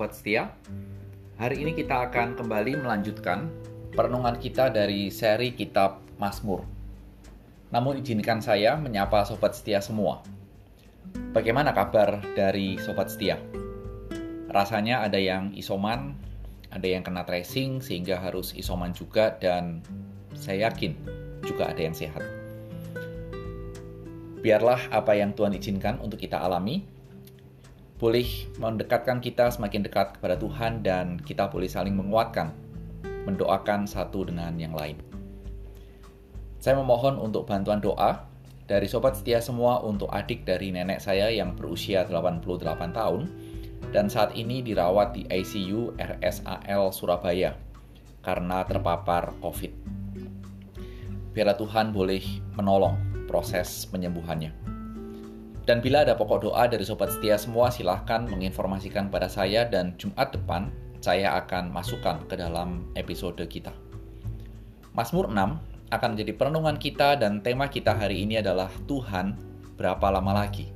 Sobat Setia. Hari ini kita akan kembali melanjutkan perenungan kita dari seri kitab Mazmur. Namun izinkan saya menyapa Sobat Setia semua. Bagaimana kabar dari Sobat Setia? Rasanya ada yang isoman, ada yang kena tracing sehingga harus isoman juga dan saya yakin juga ada yang sehat. Biarlah apa yang Tuhan izinkan untuk kita alami boleh mendekatkan kita semakin dekat kepada Tuhan dan kita boleh saling menguatkan, mendoakan satu dengan yang lain. Saya memohon untuk bantuan doa dari sobat setia semua untuk adik dari nenek saya yang berusia 88 tahun dan saat ini dirawat di ICU RSAL Surabaya karena terpapar COVID. Biarlah Tuhan boleh menolong proses penyembuhannya. Dan bila ada pokok doa dari sobat setia semua, silahkan menginformasikan pada saya dan Jumat depan saya akan masukkan ke dalam episode kita. Mazmur 6 akan menjadi perenungan kita dan tema kita hari ini adalah Tuhan berapa lama lagi?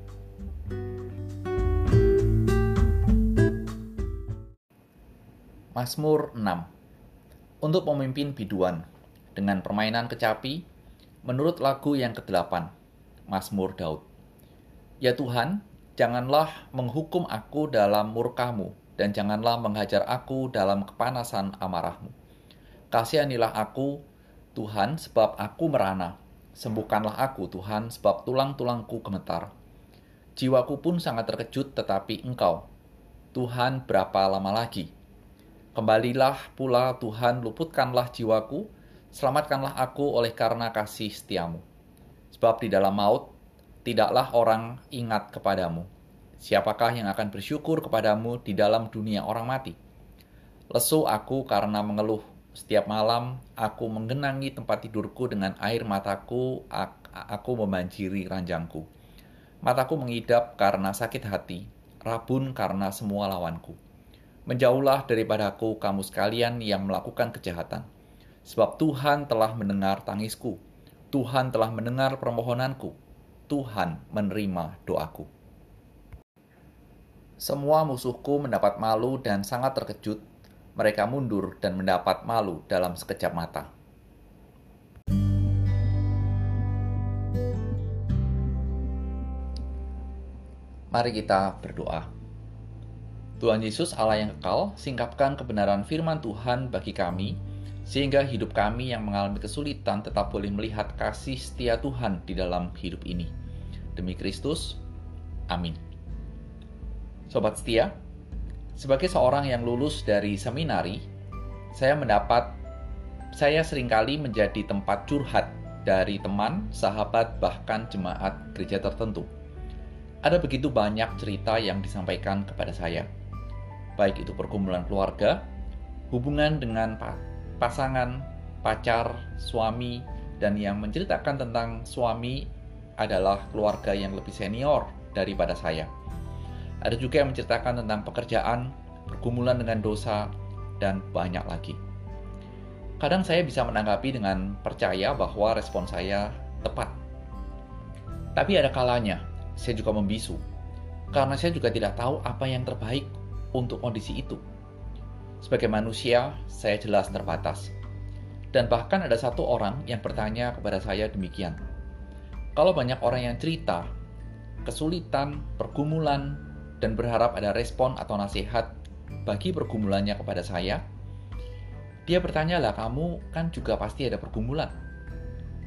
Mazmur 6 Untuk pemimpin biduan dengan permainan kecapi menurut lagu yang ke-8 Mazmur Daud Ya Tuhan, janganlah menghukum aku dalam murkamu, dan janganlah menghajar aku dalam kepanasan amarahmu. Kasihanilah aku, Tuhan, sebab aku merana. Sembuhkanlah aku, Tuhan, sebab tulang-tulangku gemetar. Jiwaku pun sangat terkejut, tetapi Engkau, Tuhan, berapa lama lagi? Kembalilah pula, Tuhan, luputkanlah jiwaku, selamatkanlah aku oleh karena kasih setiamu. Sebab di dalam maut tidaklah orang ingat kepadamu. Siapakah yang akan bersyukur kepadamu di dalam dunia orang mati? Lesu aku karena mengeluh. Setiap malam aku menggenangi tempat tidurku dengan air mataku, aku membanjiri ranjangku. Mataku mengidap karena sakit hati, rabun karena semua lawanku. Menjauhlah daripadaku kamu sekalian yang melakukan kejahatan. Sebab Tuhan telah mendengar tangisku. Tuhan telah mendengar permohonanku Tuhan menerima doaku. Semua musuhku mendapat malu dan sangat terkejut. Mereka mundur dan mendapat malu dalam sekejap mata. Mari kita berdoa. Tuhan Yesus Allah yang kekal, singkapkan kebenaran firman Tuhan bagi kami, sehingga hidup kami yang mengalami kesulitan tetap boleh melihat kasih setia Tuhan di dalam hidup ini. Demi Kristus, amin. Sobat setia, sebagai seorang yang lulus dari seminari, saya mendapat saya sering kali menjadi tempat curhat dari teman, sahabat, bahkan jemaat gereja tertentu. Ada begitu banyak cerita yang disampaikan kepada saya, baik itu pergumulan keluarga, hubungan dengan pasangan, pacar, suami, dan yang menceritakan tentang suami adalah keluarga yang lebih senior daripada saya. Ada juga yang menceritakan tentang pekerjaan, pergumulan dengan dosa, dan banyak lagi. Kadang saya bisa menanggapi dengan percaya bahwa respon saya tepat. Tapi ada kalanya saya juga membisu, karena saya juga tidak tahu apa yang terbaik untuk kondisi itu. Sebagai manusia, saya jelas terbatas. Dan bahkan ada satu orang yang bertanya kepada saya demikian. Kalau banyak orang yang cerita, kesulitan, pergumulan, dan berharap ada respon atau nasihat bagi pergumulannya kepada saya, dia bertanya lah, kamu kan juga pasti ada pergumulan.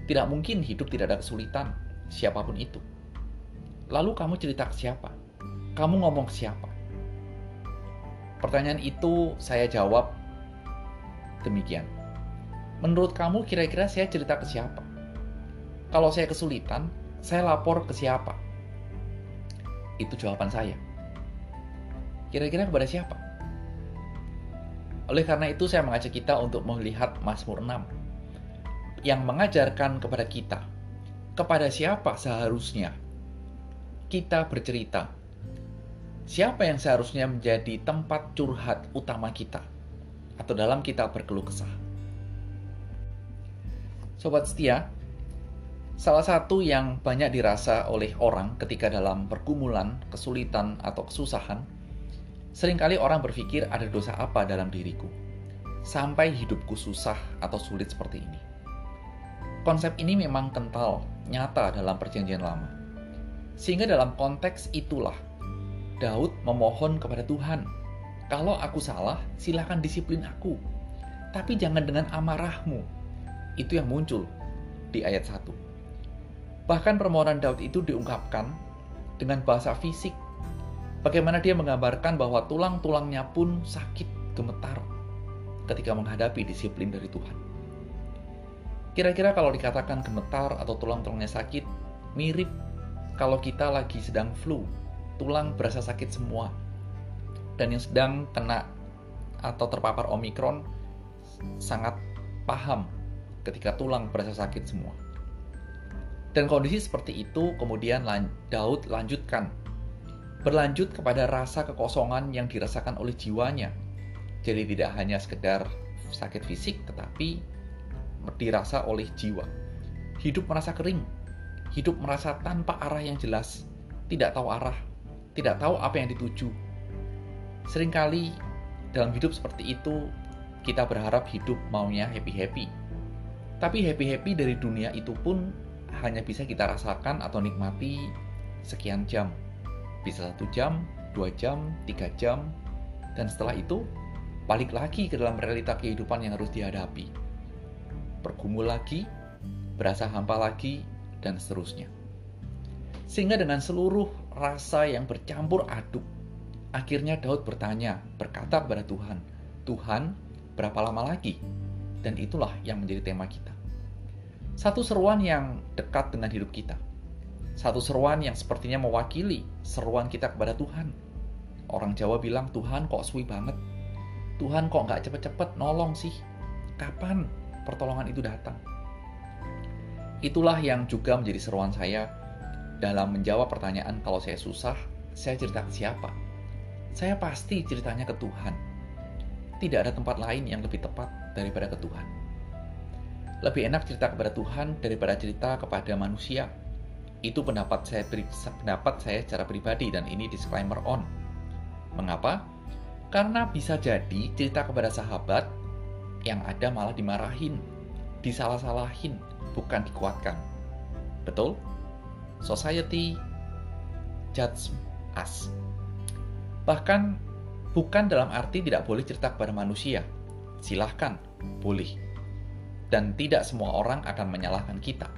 Tidak mungkin hidup tidak ada kesulitan, siapa pun itu. Lalu kamu cerita ke siapa? Kamu ngomong ke siapa? Pertanyaan itu saya jawab demikian. Menurut kamu kira-kira saya cerita ke siapa? Kalau saya kesulitan, saya lapor ke siapa? Itu jawaban saya. Kira-kira kepada siapa? Oleh karena itu saya mengajak kita untuk melihat Mazmur 6 yang mengajarkan kepada kita kepada siapa seharusnya kita bercerita siapa yang seharusnya menjadi tempat curhat utama kita atau dalam kita berkeluh kesah. Sobat setia, salah satu yang banyak dirasa oleh orang ketika dalam pergumulan, kesulitan, atau kesusahan, Seringkali orang berpikir ada dosa apa dalam diriku, sampai hidupku susah atau sulit seperti ini. Konsep ini memang kental, nyata dalam perjanjian lama. Sehingga dalam konteks itulah, Daud memohon kepada Tuhan, kalau aku salah, silahkan disiplin aku. Tapi jangan dengan amarahmu. Itu yang muncul di ayat 1. Bahkan permohonan Daud itu diungkapkan dengan bahasa fisik Bagaimana dia menggambarkan bahwa tulang-tulangnya pun sakit gemetar ketika menghadapi disiplin dari Tuhan. Kira-kira kalau dikatakan gemetar atau tulang-tulangnya sakit, mirip kalau kita lagi sedang flu, tulang berasa sakit semua. Dan yang sedang kena atau terpapar Omikron sangat paham ketika tulang berasa sakit semua. Dan kondisi seperti itu kemudian Daud lanjutkan berlanjut kepada rasa kekosongan yang dirasakan oleh jiwanya. Jadi tidak hanya sekedar sakit fisik, tetapi dirasa oleh jiwa. Hidup merasa kering, hidup merasa tanpa arah yang jelas, tidak tahu arah, tidak tahu apa yang dituju. Seringkali dalam hidup seperti itu, kita berharap hidup maunya happy-happy. Tapi happy-happy dari dunia itu pun hanya bisa kita rasakan atau nikmati sekian jam bisa satu jam, dua jam, tiga jam, dan setelah itu balik lagi ke dalam realita kehidupan yang harus dihadapi. Bergumul lagi, berasa hampa lagi, dan seterusnya. Sehingga dengan seluruh rasa yang bercampur aduk, akhirnya Daud bertanya, berkata kepada Tuhan, Tuhan, berapa lama lagi? Dan itulah yang menjadi tema kita. Satu seruan yang dekat dengan hidup kita satu seruan yang sepertinya mewakili seruan kita kepada Tuhan. Orang Jawa bilang, Tuhan kok suwi banget. Tuhan kok nggak cepet-cepet nolong sih. Kapan pertolongan itu datang? Itulah yang juga menjadi seruan saya dalam menjawab pertanyaan kalau saya susah, saya cerita ke siapa? Saya pasti ceritanya ke Tuhan. Tidak ada tempat lain yang lebih tepat daripada ke Tuhan. Lebih enak cerita kepada Tuhan daripada cerita kepada manusia itu pendapat saya pendapat saya secara pribadi dan ini disclaimer on. Mengapa? Karena bisa jadi cerita kepada sahabat yang ada malah dimarahin, disalah-salahin, bukan dikuatkan. Betul? Society judge us. Bahkan bukan dalam arti tidak boleh cerita kepada manusia. Silahkan, boleh. Dan tidak semua orang akan menyalahkan kita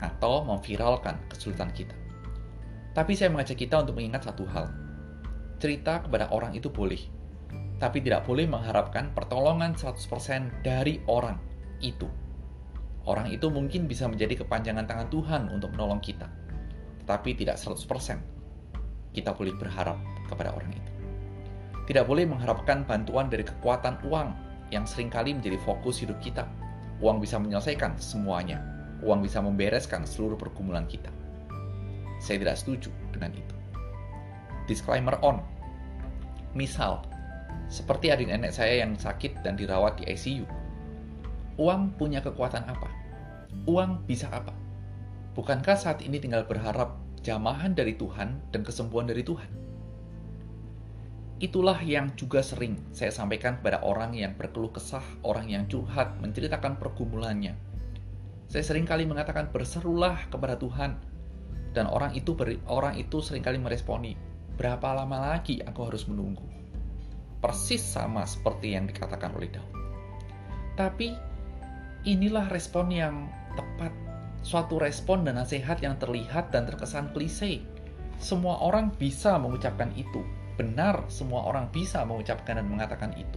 atau memviralkan kesulitan kita. Tapi saya mengajak kita untuk mengingat satu hal. Cerita kepada orang itu boleh, tapi tidak boleh mengharapkan pertolongan 100% dari orang itu. Orang itu mungkin bisa menjadi kepanjangan tangan Tuhan untuk menolong kita, tetapi tidak 100%. Kita boleh berharap kepada orang itu. Tidak boleh mengharapkan bantuan dari kekuatan uang yang sering kali menjadi fokus hidup kita. Uang bisa menyelesaikan semuanya, uang bisa membereskan seluruh pergumulan kita. Saya tidak setuju dengan itu. Disclaimer on. Misal, seperti adik nenek saya yang sakit dan dirawat di ICU. Uang punya kekuatan apa? Uang bisa apa? Bukankah saat ini tinggal berharap jamahan dari Tuhan dan kesembuhan dari Tuhan? Itulah yang juga sering saya sampaikan kepada orang yang berkeluh kesah, orang yang curhat, menceritakan pergumulannya, saya sering kali mengatakan berserulah kepada Tuhan. Dan orang itu beri, orang itu sering kali meresponi, berapa lama lagi aku harus menunggu? Persis sama seperti yang dikatakan oleh Daud. Tapi inilah respon yang tepat. Suatu respon dan nasihat yang terlihat dan terkesan klise. Semua orang bisa mengucapkan itu. Benar, semua orang bisa mengucapkan dan mengatakan itu.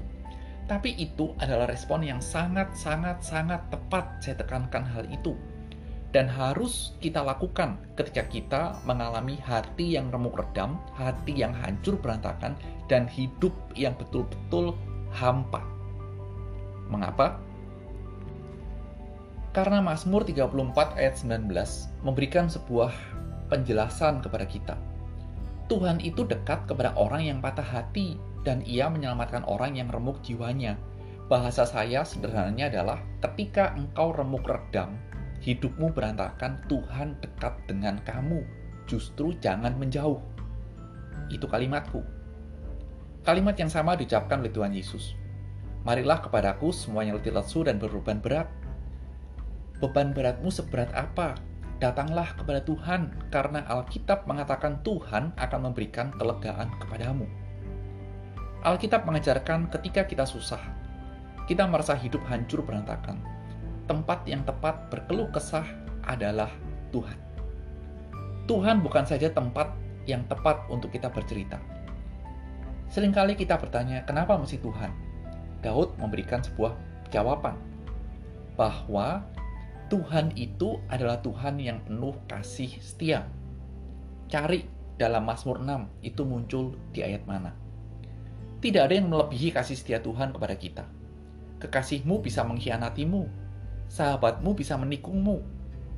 Tapi itu adalah respon yang sangat-sangat-sangat tepat. Saya tekankan hal itu. Dan harus kita lakukan ketika kita mengalami hati yang remuk redam, hati yang hancur berantakan, dan hidup yang betul-betul hampa. Mengapa? Karena Mazmur 34 ayat 19 memberikan sebuah penjelasan kepada kita. Tuhan itu dekat kepada orang yang patah hati dan ia menyelamatkan orang yang remuk jiwanya. Bahasa saya sederhananya adalah ketika engkau remuk redam, hidupmu berantakan, Tuhan dekat dengan kamu. Justru jangan menjauh. Itu kalimatku. Kalimat yang sama diucapkan oleh Tuhan Yesus. Marilah kepadaku semua yang letih lesu dan berbeban berat. Beban beratmu seberat apa? Datanglah kepada Tuhan, karena Alkitab mengatakan Tuhan akan memberikan kelegaan kepadamu. Alkitab mengajarkan ketika kita susah, kita merasa hidup hancur berantakan. Tempat yang tepat berkeluh kesah adalah Tuhan. Tuhan bukan saja tempat yang tepat untuk kita bercerita. Seringkali kita bertanya, kenapa mesti Tuhan? Daud memberikan sebuah jawaban bahwa Tuhan itu adalah Tuhan yang penuh kasih setia. Cari dalam Mazmur 6 itu muncul di ayat mana. Tidak ada yang melebihi kasih setia Tuhan kepada kita. Kekasihmu bisa mengkhianatimu, sahabatmu bisa menikungmu,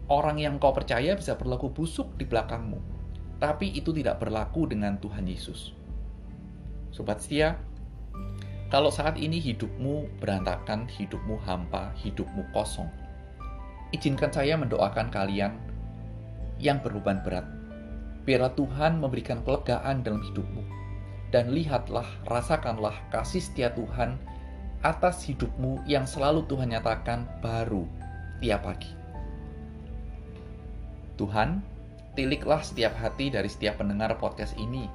orang yang kau percaya bisa berlaku busuk di belakangmu. Tapi itu tidak berlaku dengan Tuhan Yesus. Sobat setia, kalau saat ini hidupmu berantakan, hidupmu hampa, hidupmu kosong, izinkan saya mendoakan kalian yang berbeban berat. Biarlah Tuhan memberikan kelegaan dalam hidupmu. Dan lihatlah, rasakanlah kasih setia Tuhan atas hidupmu yang selalu Tuhan nyatakan baru tiap pagi. Tuhan, tiliklah setiap hati dari setiap pendengar podcast ini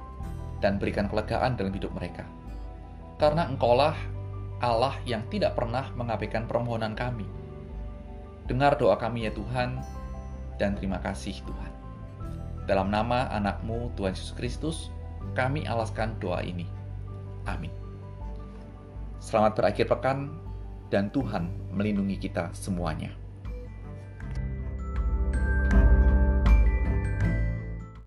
dan berikan kelegaan dalam hidup mereka. Karena engkaulah Allah yang tidak pernah mengabaikan permohonan kami Dengar doa kami ya Tuhan, dan terima kasih Tuhan. Dalam nama anakmu Tuhan Yesus Kristus, kami alaskan doa ini. Amin. Selamat berakhir pekan, dan Tuhan melindungi kita semuanya.